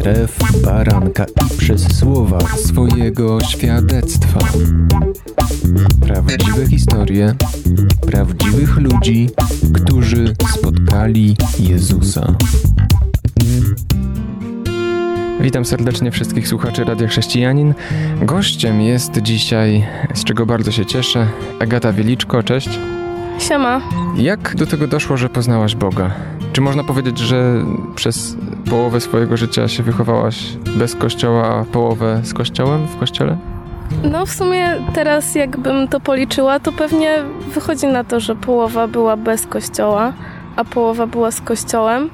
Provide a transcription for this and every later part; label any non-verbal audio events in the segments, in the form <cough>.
krew baranka i przez słowa swojego świadectwa. Prawdziwe historie prawdziwych ludzi, którzy spotkali Jezusa. Witam serdecznie wszystkich słuchaczy Radia Chrześcijanin. Gościem jest dzisiaj, z czego bardzo się cieszę, Agata Wieliczko. Cześć. Siema. Jak do tego doszło, że poznałaś Boga? Czy można powiedzieć, że przez połowę swojego życia się wychowałaś bez kościoła, a połowę z kościołem w kościele? No w sumie teraz jakbym to policzyła, to pewnie wychodzi na to, że połowa była bez kościoła, a połowa była z kościołem.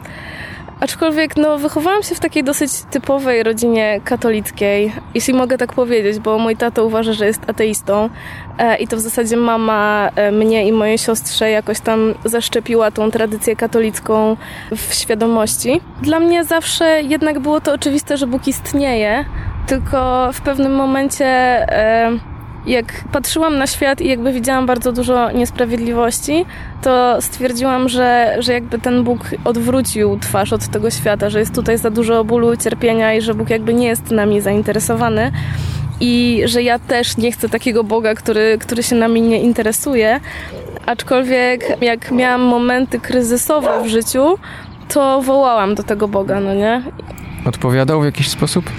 Aczkolwiek no, wychowałam się w takiej dosyć typowej rodzinie katolickiej, jeśli mogę tak powiedzieć, bo mój tato uważa, że jest ateistą e, i to w zasadzie mama e, mnie i mojej siostrze jakoś tam zaszczepiła tą tradycję katolicką w świadomości. Dla mnie zawsze jednak było to oczywiste, że Bóg istnieje, tylko w pewnym momencie... E, jak patrzyłam na świat i jakby widziałam bardzo dużo niesprawiedliwości, to stwierdziłam, że, że jakby ten Bóg odwrócił twarz od tego świata, że jest tutaj za dużo bólu cierpienia i że Bóg jakby nie jest nami zainteresowany i że ja też nie chcę takiego Boga, który, który się nami nie interesuje. Aczkolwiek jak miałam momenty kryzysowe w życiu, to wołałam do tego Boga, no nie? Odpowiadał w jakiś sposób?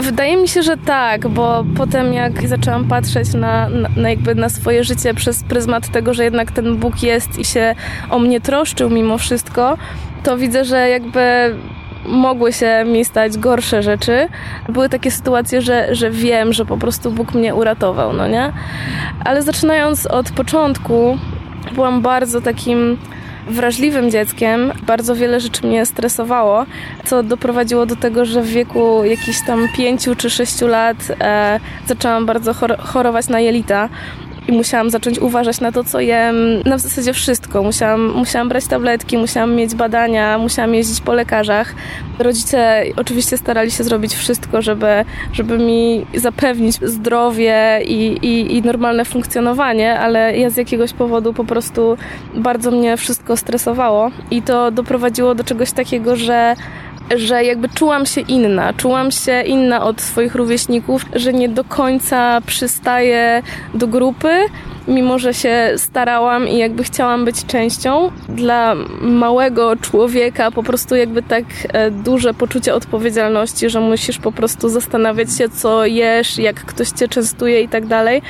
Wydaje mi się, że tak, bo potem jak zaczęłam patrzeć na, na, jakby na swoje życie przez pryzmat tego, że jednak ten Bóg jest i się o mnie troszczył mimo wszystko, to widzę, że jakby mogły się mi stać gorsze rzeczy. Były takie sytuacje, że, że wiem, że po prostu Bóg mnie uratował, no nie? Ale zaczynając od początku, byłam bardzo takim wrażliwym dzieckiem. Bardzo wiele rzeczy mnie stresowało, co doprowadziło do tego, że w wieku jakichś tam pięciu czy sześciu lat e, zaczęłam bardzo chor chorować na jelita i musiałam zacząć uważać na to, co jem, na w zasadzie wszystko. Musiałam, musiałam brać tabletki, musiałam mieć badania, musiałam jeździć po lekarzach. Rodzice oczywiście starali się zrobić wszystko, żeby, żeby mi zapewnić zdrowie i, i, i normalne funkcjonowanie, ale ja z jakiegoś powodu po prostu bardzo mnie wszystko stresowało i to doprowadziło do czegoś takiego, że że jakby czułam się inna, czułam się inna od swoich rówieśników, że nie do końca przystaję do grupy, mimo że się starałam i jakby chciałam być częścią. Dla małego człowieka po prostu jakby tak e, duże poczucie odpowiedzialności, że musisz po prostu zastanawiać się, co jesz, jak ktoś cię częstuje i tak dalej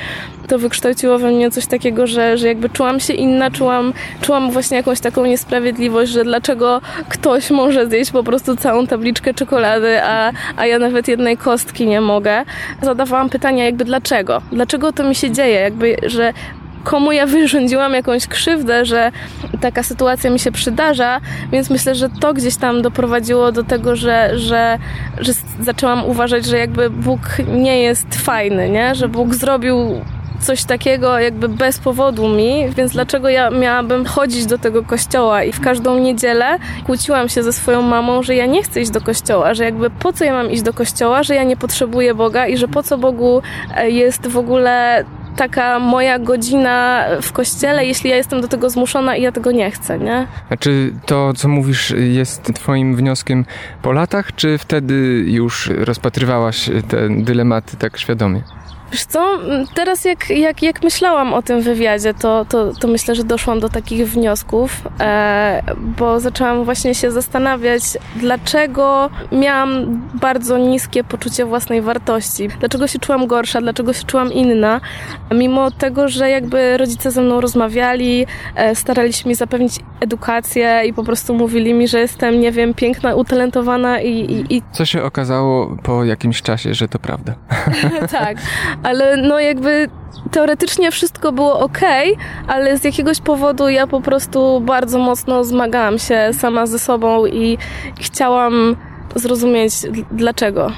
to wykształciło we mnie coś takiego, że, że jakby czułam się inna, czułam, czułam właśnie jakąś taką niesprawiedliwość, że dlaczego ktoś może zjeść po prostu całą tabliczkę czekolady, a, a ja nawet jednej kostki nie mogę. Zadawałam pytania jakby dlaczego? Dlaczego to mi się dzieje? Jakby, że komu ja wyrządziłam jakąś krzywdę, że taka sytuacja mi się przydarza, więc myślę, że to gdzieś tam doprowadziło do tego, że, że, że zaczęłam uważać, że jakby Bóg nie jest fajny, nie? że Bóg zrobił coś takiego jakby bez powodu mi, więc dlaczego ja miałabym chodzić do tego kościoła i w każdą niedzielę kłóciłam się ze swoją mamą, że ja nie chcę iść do kościoła, że jakby po co ja mam iść do kościoła, że ja nie potrzebuję Boga i że po co Bogu e, jest w ogóle taka moja godzina w kościele, jeśli ja jestem do tego zmuszona i ja tego nie chcę, nie? A czy to, co mówisz, jest twoim wnioskiem po latach, czy wtedy już rozpatrywałaś te dylematy tak świadomie? Wiesz co, teraz jak, jak, jak myślałam o tym wywiadzie, to, to, to myślę, że doszłam do takich wniosków, e, bo zaczęłam właśnie się zastanawiać, dlaczego miałam bardzo niskie poczucie własnej wartości, dlaczego się czułam gorsza, dlaczego się czułam inna, mimo tego, że jakby rodzice ze mną rozmawiali, e, starali się mi zapewnić edukację i po prostu mówili mi, że jestem, nie wiem, piękna, utalentowana i... i, i... Co się okazało po jakimś czasie, że to prawda. <laughs> tak, <laughs> ale no jakby teoretycznie wszystko było ok, ale z jakiegoś powodu ja po prostu bardzo mocno zmagałam się sama ze sobą i chciałam zrozumieć dlaczego.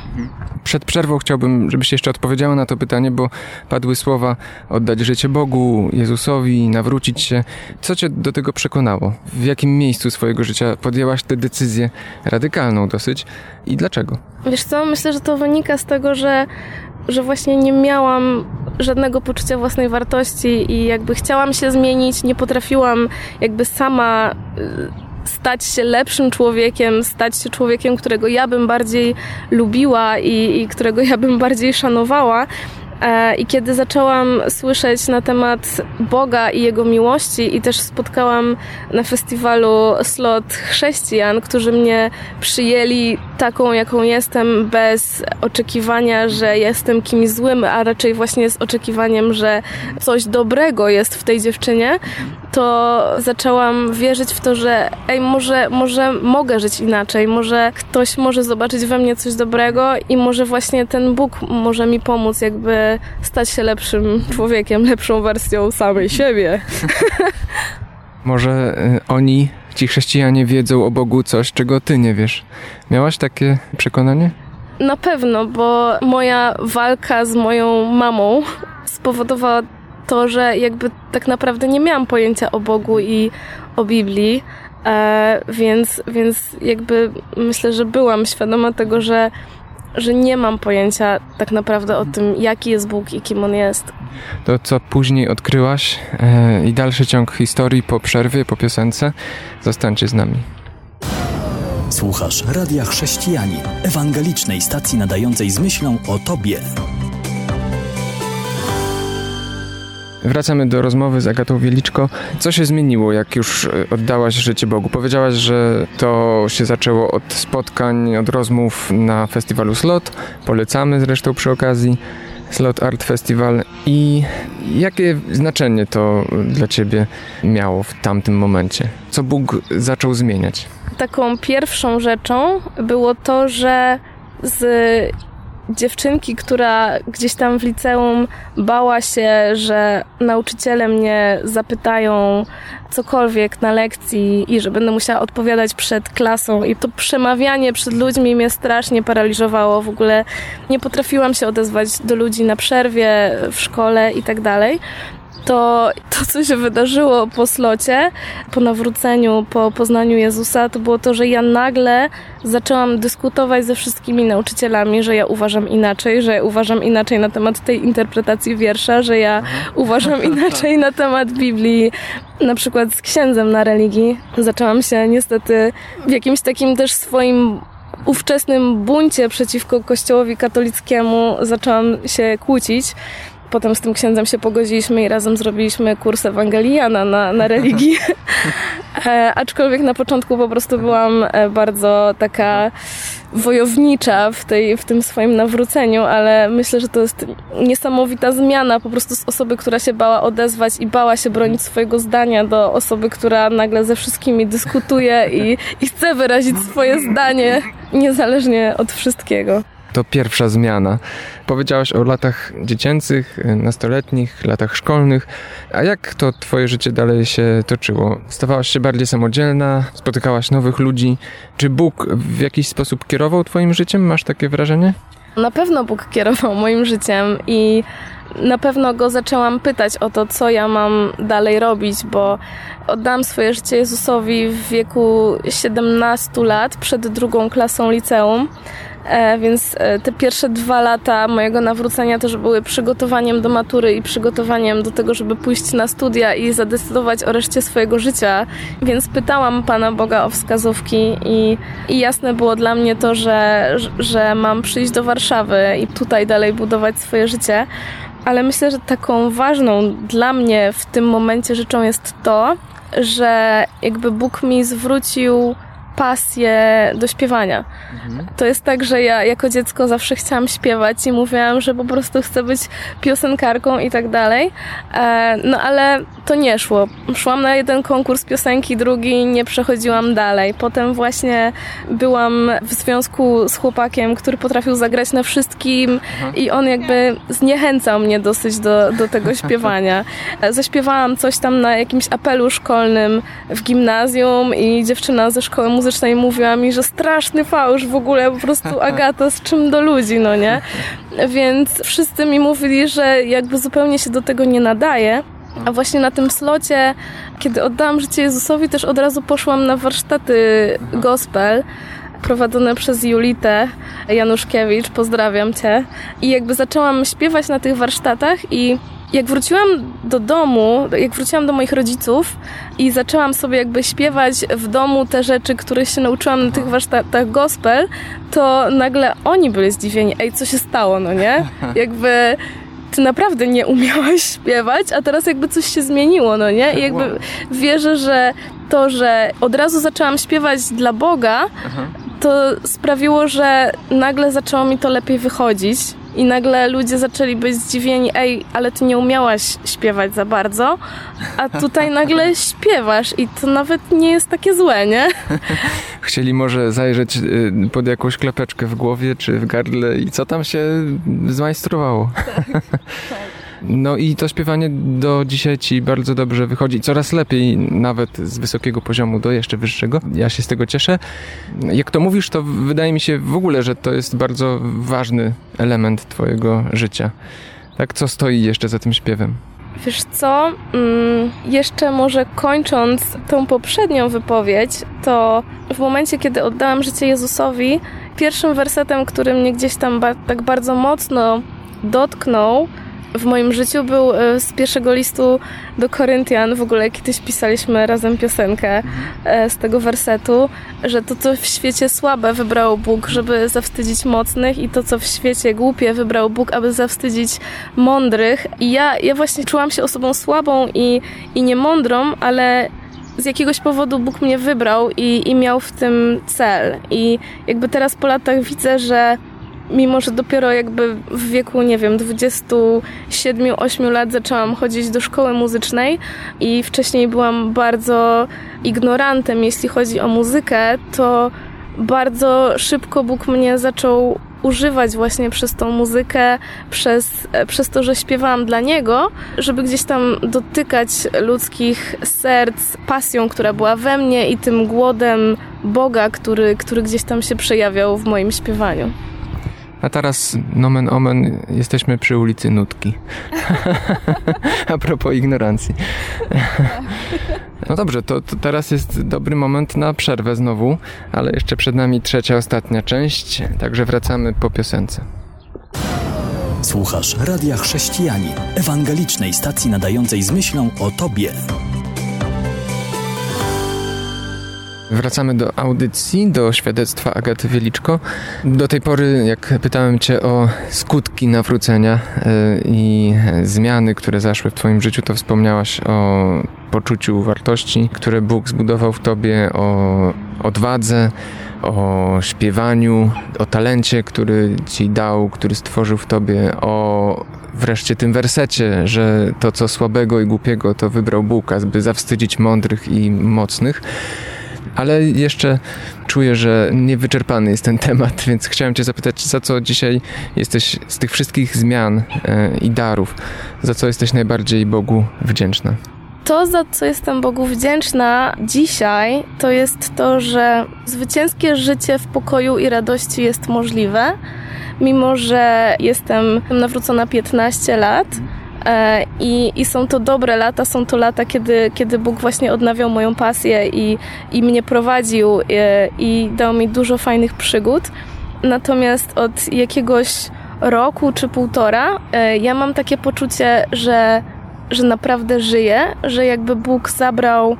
Przed przerwą chciałbym, żebyś jeszcze odpowiedziała na to pytanie, bo padły słowa oddać życie Bogu, Jezusowi, nawrócić się. Co cię do tego przekonało? W jakim miejscu swojego życia podjęłaś tę decyzję radykalną dosyć i dlaczego? Wiesz co, myślę, że to wynika z tego, że że właśnie nie miałam żadnego poczucia własnej wartości i jakby chciałam się zmienić, nie potrafiłam jakby sama y, stać się lepszym człowiekiem, stać się człowiekiem, którego ja bym bardziej lubiła i, i którego ja bym bardziej szanowała. E, I kiedy zaczęłam słyszeć na temat Boga i Jego miłości, i też spotkałam na festiwalu slot chrześcijan, którzy mnie przyjęli taką, jaką jestem, bez oczekiwania, że jestem kimś złym, a raczej właśnie z oczekiwaniem, że coś dobrego jest w tej dziewczynie, to zaczęłam wierzyć w to, że ej, może, może mogę żyć inaczej, może ktoś może zobaczyć we mnie coś dobrego i może właśnie ten Bóg może mi pomóc jakby stać się lepszym człowiekiem, lepszą wersją samej siebie. <laughs> Może y, oni, ci chrześcijanie, wiedzą o Bogu coś, czego ty nie wiesz. Miałaś takie przekonanie? Na pewno, bo moja walka z moją mamą spowodowała to, że jakby tak naprawdę nie miałam pojęcia o Bogu i o Biblii, e, więc, więc jakby myślę, że byłam świadoma tego, że, że nie mam pojęcia tak naprawdę o tym, jaki jest Bóg i kim On jest. To, co później odkryłaś e, i dalszy ciąg historii po przerwie, po piosence, zostańcie z nami. Słuchasz Radia Chrześcijani, ewangelicznej stacji nadającej z myślą o Tobie. Wracamy do rozmowy z Agatą Wieliczko. Co się zmieniło, jak już e, oddałaś życie Bogu? Powiedziałaś, że to się zaczęło od spotkań, od rozmów na festiwalu Slot. Polecamy zresztą przy okazji Slot Art Festival. I jakie znaczenie to dla ciebie miało w tamtym momencie? Co Bóg zaczął zmieniać? Taką pierwszą rzeczą było to, że z dziewczynki, która gdzieś tam w liceum bała się, że nauczyciele mnie zapytają cokolwiek na lekcji i że będę musiała odpowiadać przed klasą i to przemawianie przed ludźmi mnie strasznie paraliżowało. W ogóle nie potrafiłam się odezwać do ludzi na przerwie w szkole i tak dalej to to, co się wydarzyło po slocie, po nawróceniu, po poznaniu Jezusa, to było to, że ja nagle zaczęłam dyskutować ze wszystkimi nauczycielami, że ja uważam inaczej, że ja uważam inaczej na temat tej interpretacji wiersza, że ja uważam <laughs> inaczej na temat Biblii, na przykład z księdzem na religii. Zaczęłam się niestety w jakimś takim też swoim ówczesnym buncie przeciwko kościołowi katolickiemu zaczęłam się kłócić potem z tym księdzem się pogodziliśmy i razem zrobiliśmy kurs Ewangeliana na, na religii. <laughs> e, aczkolwiek na początku po prostu byłam e, bardzo taka wojownicza w, tej, w tym swoim nawróceniu, ale myślę, że to jest niesamowita zmiana po prostu z osoby, która się bała odezwać i bała się bronić swojego zdania do osoby, która nagle ze wszystkimi dyskutuje i, i chce wyrazić swoje zdanie niezależnie od wszystkiego to pierwsza zmiana. Powiedziałaś o latach dziecięcych, nastoletnich, latach szkolnych. A jak to twoje życie dalej się toczyło? Stawałaś się bardziej samodzielna, spotykałaś nowych ludzi. Czy Bóg w jakiś sposób kierował twoim życiem? Masz takie wrażenie? Na pewno Bóg kierował <laughs> moim życiem i na pewno go zaczęłam pytać o to, co ja mam dalej robić, bo oddałam swoje życie Jezusowi w wieku 17 lat, przed drugą klasą liceum. E, więc e, te pierwsze dwa lata mojego nawrócenia też były przygotowaniem do matury i przygotowaniem do tego, żeby pójść na studia i zadecydować o reszcie swojego życia. Więc pytałam Pana Boga o wskazówki i, i jasne było dla mnie to, że, że mam przyjść do Warszawy i tutaj dalej budować swoje życie. Ale myślę, że taką ważną dla mnie w tym momencie rzeczą jest to, że jakby Bóg mi zwrócił pasję do śpiewania. Mhm. To jest tak, że ja jako dziecko zawsze chciałam śpiewać i mówiłam, że po prostu chcę być piosenkarką i tak dalej. E, no ale to nie szło. Szłam na jeden konkurs piosenki, drugi nie przechodziłam dalej. Potem właśnie byłam w związku z chłopakiem, który potrafił zagrać na wszystkim Aha. i on jakby zniechęcał mnie dosyć do, do tego śpiewania. E, zaśpiewałam coś tam na jakimś apelu szkolnym w gimnazjum i dziewczyna ze szkoły muzycznej muzycznej mówiła mi, że straszny fałsz w ogóle, po prostu <laughs> Agata, z czym do ludzi, no nie? Więc wszyscy mi mówili, że jakby zupełnie się do tego nie nadaje. A właśnie na tym slocie, kiedy oddałam życie Jezusowi, też od razu poszłam na warsztaty gospel prowadzone przez Julitę Januszkiewicz, pozdrawiam Cię. I jakby zaczęłam śpiewać na tych warsztatach i jak wróciłam do domu, jak wróciłam do moich rodziców i zaczęłam sobie jakby śpiewać w domu te rzeczy, które się nauczyłam na tych warsztatach gospel, to nagle oni byli zdziwieni, ej, co się stało, no nie? <laughs> Jakby ty naprawdę nie umiałaś śpiewać, a teraz jakby coś się zmieniło, no nie? I jakby wierzę, że to, że od razu zaczęłam śpiewać dla Boga, to sprawiło, że nagle zaczęło mi to lepiej wychodzić i nagle ludzie zaczęli być zdziwieni, ej, ale ty nie umiałaś śpiewać za bardzo, a tutaj <laughs> nagle śpiewasz i to nawet nie jest takie złe, nie? <laughs> Chcieli może zajrzeć y, pod jakąś klepeczkę w głowie czy w gardle i co tam się zmajstrowało. Tak, tak. <laughs> No i to śpiewanie do dzisiaj ci bardzo dobrze wychodzi, coraz lepiej, nawet z wysokiego poziomu do jeszcze wyższego. Ja się z tego cieszę. Jak to mówisz, to wydaje mi się w ogóle, że to jest bardzo ważny element twojego życia. Tak, co stoi jeszcze za tym śpiewem? Wiesz co, mm, jeszcze może kończąc tą poprzednią wypowiedź, to w momencie, kiedy oddałam życie Jezusowi, pierwszym wersetem, który mnie gdzieś tam ba tak bardzo mocno dotknął, w moim życiu był e, z pierwszego listu do Koryntian. W ogóle kiedyś pisaliśmy razem piosenkę e, z tego wersetu, że to, co w świecie słabe wybrał Bóg, żeby zawstydzić mocnych i to, co w świecie głupie wybrał Bóg, aby zawstydzić mądrych. I ja, ja właśnie czułam się osobą słabą i, i niemądrą, ale z jakiegoś powodu Bóg mnie wybrał i, i miał w tym cel. I jakby teraz po latach widzę, że mimo że dopiero jakby w wieku, nie wiem, 27-8 lat zaczęłam chodzić do szkoły muzycznej i wcześniej byłam bardzo ignorantem, jeśli chodzi o muzykę, to bardzo szybko Bóg mnie zaczął używać właśnie przez tą muzykę, przez, przez to, że śpiewałam dla Niego, żeby gdzieś tam dotykać ludzkich serc pasją, która była we mnie i tym głodem Boga, który, który gdzieś tam się przejawiał w moim śpiewaniu. A teraz, nomen omen, jesteśmy przy ulicy Nutki. <laughs> A propos ignorancji. no dobrze, to, to, teraz jest dobry moment na przerwę znowu, ale jeszcze przed nami trzecia, ostatnia część, także wracamy po piosence. Słuchasz Radia Chrześcijani, ewangelicznej stacji nadającej z myślą o Tobie. Wracamy do audycji, do świadectwa Agaty Wieliczko. Do tej pory, jak pytałem Cię o skutki nawrócenia e, i zmiany, które zaszły w Twoim życiu, to wspomniałaś o poczuciu wartości, które Bóg zbudował w Tobie, o odwadze, o śpiewaniu, o talencie, który Ci dał, który stworzył w Tobie, o wreszcie tym wersecie, że to, co słabego i głupiego, to wybrał Bóg, aby zawstydzić mądrych i mocnych. Ale jeszcze czuję, że niewyczerpany jest ten <laughs> temat, więc chciałem Cię zapytać, za co dzisiaj jesteś z tych wszystkich zmian e, i darów, za co jesteś najbardziej Bogu wdzięczna? To, za co jestem Bogu wdzięczna dzisiaj, to jest to, że zwycięskie życie w pokoju i radości jest możliwe, mimo że jestem nawrócona 15 lat I, I są to dobre lata, są to lata, kiedy, kiedy Bóg właśnie odnawiał moją pasję i, i mnie prowadził i, e, i dał mi dużo fajnych przygód. Natomiast od jakiegoś roku czy półtora e, ja mam takie poczucie, że, że naprawdę żyję, że jakby Bóg zabrał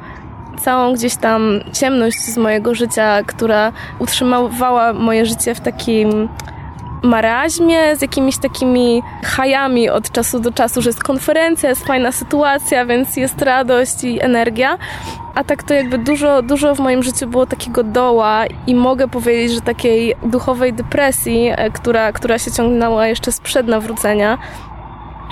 całą gdzieś tam ciemność z mojego życia, która utrzymywała moje życie w takim maraźmie, z jakimiś takimi hajami od czasu do czasu, że jest konferencja, jest fajna sytuacja, więc jest radość i energia. A tak to jakby dużo, dużo w moim życiu było takiego doła i mogę powiedzieć, że takiej duchowej depresji, e, która, która się ciągnęła jeszcze sprzed nawrócenia.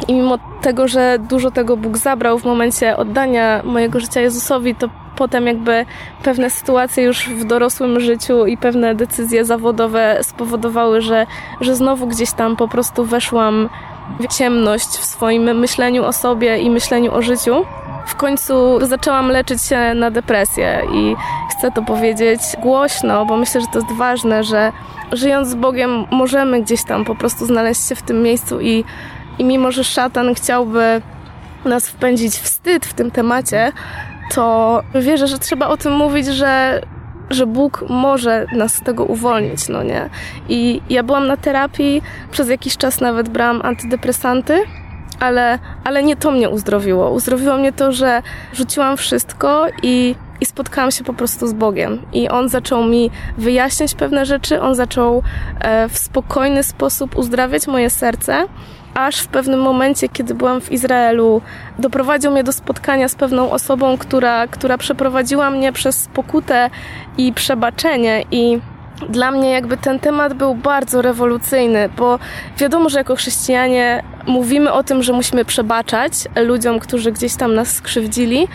I mimo tego, że dużo tego Bóg zabrał w momencie oddania mojego życia Jezusowi, to potem jakby pewne sytuacje już w dorosłym życiu i pewne decyzje zawodowe spowodowały, że, że znowu gdzieś tam po prostu weszłam w ciemność w swoim myśleniu o sobie i myśleniu o życiu. W końcu zaczęłam leczyć się na depresję i chcę to powiedzieć głośno, bo myślę, że to jest ważne, że żyjąc z Bogiem możemy gdzieś tam po prostu znaleźć się w tym miejscu i, i mimo, że szatan chciałby nas wpędzić w wstyd w tym temacie, to wierzę, że trzeba o tym mówić, że, że Bóg może nas z tego uwolnić, no nie? I ja byłam na terapii, przez jakiś czas nawet brałam antydepresanty, ale, ale nie to mnie uzdrowiło. Uzdrowiło mnie to, że rzuciłam wszystko i, i spotkałam się po prostu z Bogiem. I On zaczął mi wyjaśniać pewne rzeczy, On zaczął e, w spokojny sposób uzdrawiać moje serce aż w pewnym momencie, kiedy byłam w Izraelu, doprowadził mnie do spotkania z pewną osobą, która, która przeprowadziła mnie przez pokutę i przebaczenie. I dla mnie jakby ten temat był bardzo rewolucyjny, bo wiadomo, że jako chrześcijanie mówimy o tym, że musimy przebaczać ludziom, którzy gdzieś tam nas skrzywdzili,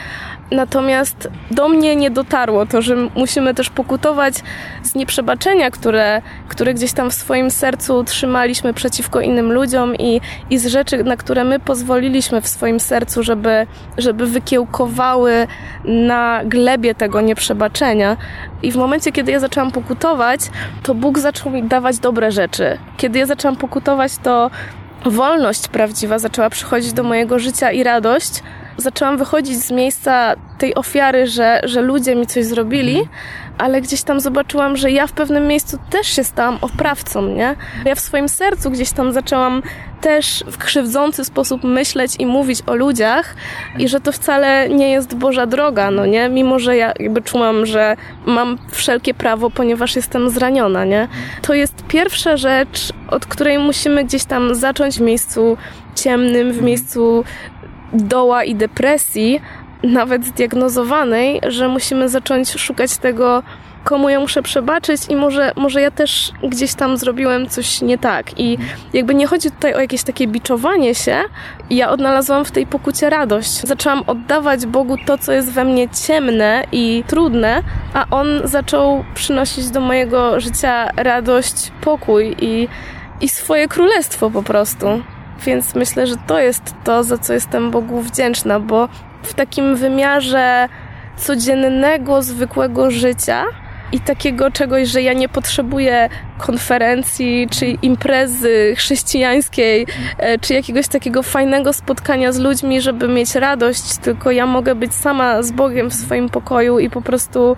Natomiast do mnie nie dotarło to, że musimy też pokutować z nieprzebaczenia, które, które gdzieś tam w swoim sercu trzymaliśmy przeciwko innym ludziom i, i z rzeczy, na które my pozwoliliśmy w swoim sercu, żeby, żeby wykiełkowały na glebie tego nieprzebaczenia. I w momencie, kiedy ja zaczęłam pokutować, to Bóg zaczął mi dawać dobre rzeczy. Kiedy ja zaczęłam pokutować, to wolność prawdziwa zaczęła przychodzić do mojego życia i radość zaczęłam wychodzić z miejsca tej ofiary, że, że ludzie mi coś zrobili, ale gdzieś tam zobaczyłam, że ja w pewnym miejscu też się stałam oprawcą, nie? Ja w swoim sercu gdzieś tam zaczęłam też w krzywdzący sposób myśleć i mówić o ludziach i że to wcale nie jest Boża droga, no nie? Mimo, że ja jakby czułam, że mam wszelkie prawo, ponieważ jestem zraniona, nie? To jest pierwsza rzecz, od której musimy gdzieś tam zacząć w miejscu ciemnym, w miejscu doła i depresji, nawet zdiagnozowanej, że musimy zacząć szukać tego, komu ja muszę przebaczyć i może, może ja też gdzieś tam zrobiłem coś nie tak. I jakby nie chodzi tutaj o jakieś takie biczowanie się. Ja odnalazłam w tej pokucie radość. Zaczęłam oddawać Bogu to, co jest we mnie ciemne i trudne, a On zaczął przynosić do mojego życia radość, pokój i, i swoje królestwo po prostu. Więc myślę, że to jest to, za co jestem Bogu wdzięczna, bo w takim wymiarze codziennego, zwykłego życia i takiego czegoś, że ja nie potrzebuję konferencji czy imprezy chrześcijańskiej, e, czy jakiegoś takiego fajnego spotkania z ludźmi, żeby mieć radość, tylko ja mogę być sama z Bogiem w swoim pokoju i po prostu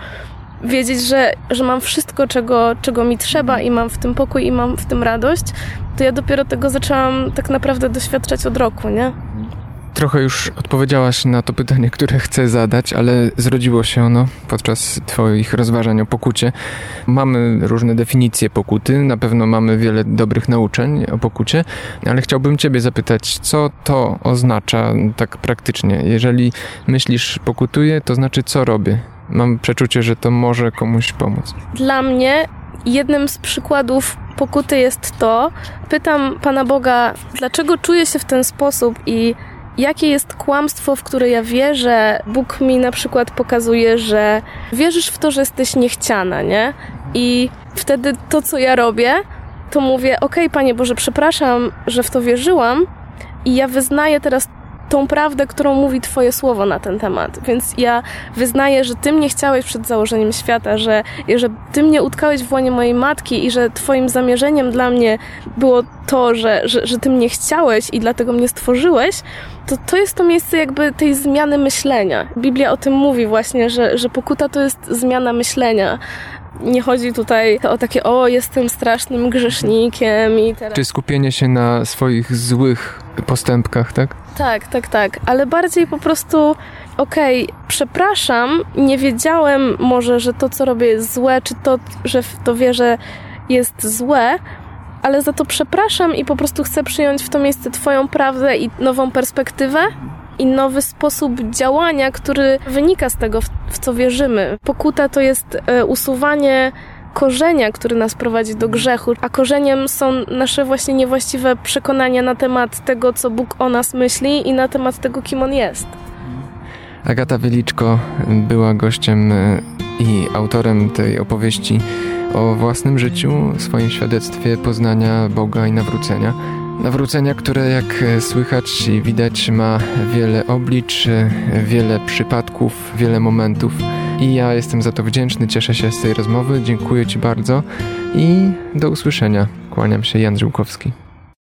wiedzieć, że, że mam wszystko, czego, czego mi trzeba i mam w tym pokój i mam w tym radość, to ja dopiero tego zaczęłam tak naprawdę doświadczać od roku, nie? Trochę już odpowiedziałaś na to pytanie, które chcę zadać, ale zrodziło się ono podczas Twoich rozważań o pokucie. Mamy różne definicje pokuty, na pewno mamy wiele dobrych nauczeń o pokucie, ale chciałbym Ciebie zapytać, co to oznacza tak praktycznie? Jeżeli myślisz pokutuję, to znaczy co robię? Mam przeczucie, że to może komuś pomóc. Dla mnie jednym z przykładów pokuty jest to, pytam Pana Boga, dlaczego czuję się w ten sposób i jakie jest kłamstwo, w które ja wierzę. Bóg mi na przykład pokazuje, że wierzysz w to, że jesteś niechciana, nie? I wtedy to, co ja robię, to mówię, okej, okay, Panie Boże, przepraszam, że w to wierzyłam i ja wyznaję teraz tą prawdę, którą mówi Twoje słowo na ten temat. Więc ja wyznaję, że Ty mnie chciałeś przed założeniem świata, że, że Ty mnie utkałeś w łonie mojej matki i że Twoim zamierzeniem dla mnie było to, że, że, że Ty mnie chciałeś i dlatego mnie stworzyłeś, to to jest to miejsce jakby tej zmiany myślenia. Biblia o tym mówi właśnie, że, że pokuta to jest zmiana myślenia. Nie chodzi tutaj o takie, o, jestem strasznym grzesznikiem i teraz... Czy skupienie się na swoich złych postępkach, tak? Tak, tak, tak, ale bardziej po prostu okej, okay, przepraszam, nie wiedziałem może, że to, co robię jest złe, czy to, że w to wierzę jest złe, ale za to przepraszam i po prostu chcę przyjąć w to miejsce Twoją prawdę i nową perspektywę i nowy sposób działania, który wynika z tego, w co wierzymy. Pokuta to jest e, usuwanie korzenia, który nas prowadzi do grzechu, a korzeniem są nasze właśnie niewłaściwe przekonania na temat tego, co Bóg o nas myśli i na temat tego, kim On jest. Agata Wieliczko była gościem e, i autorem tej opowieści o własnym życiu, swoim świadectwie poznania Boga i nawrócenia. Nawrócenia, które jak e, słychać i widać ma wiele oblicz, e, wiele przypadków, wiele momentów. I ja jestem za to wdzięczny, cieszę się z tej rozmowy, dziękuję Ci bardzo i do usłyszenia. Kłaniam się, Jan Żyłkowski.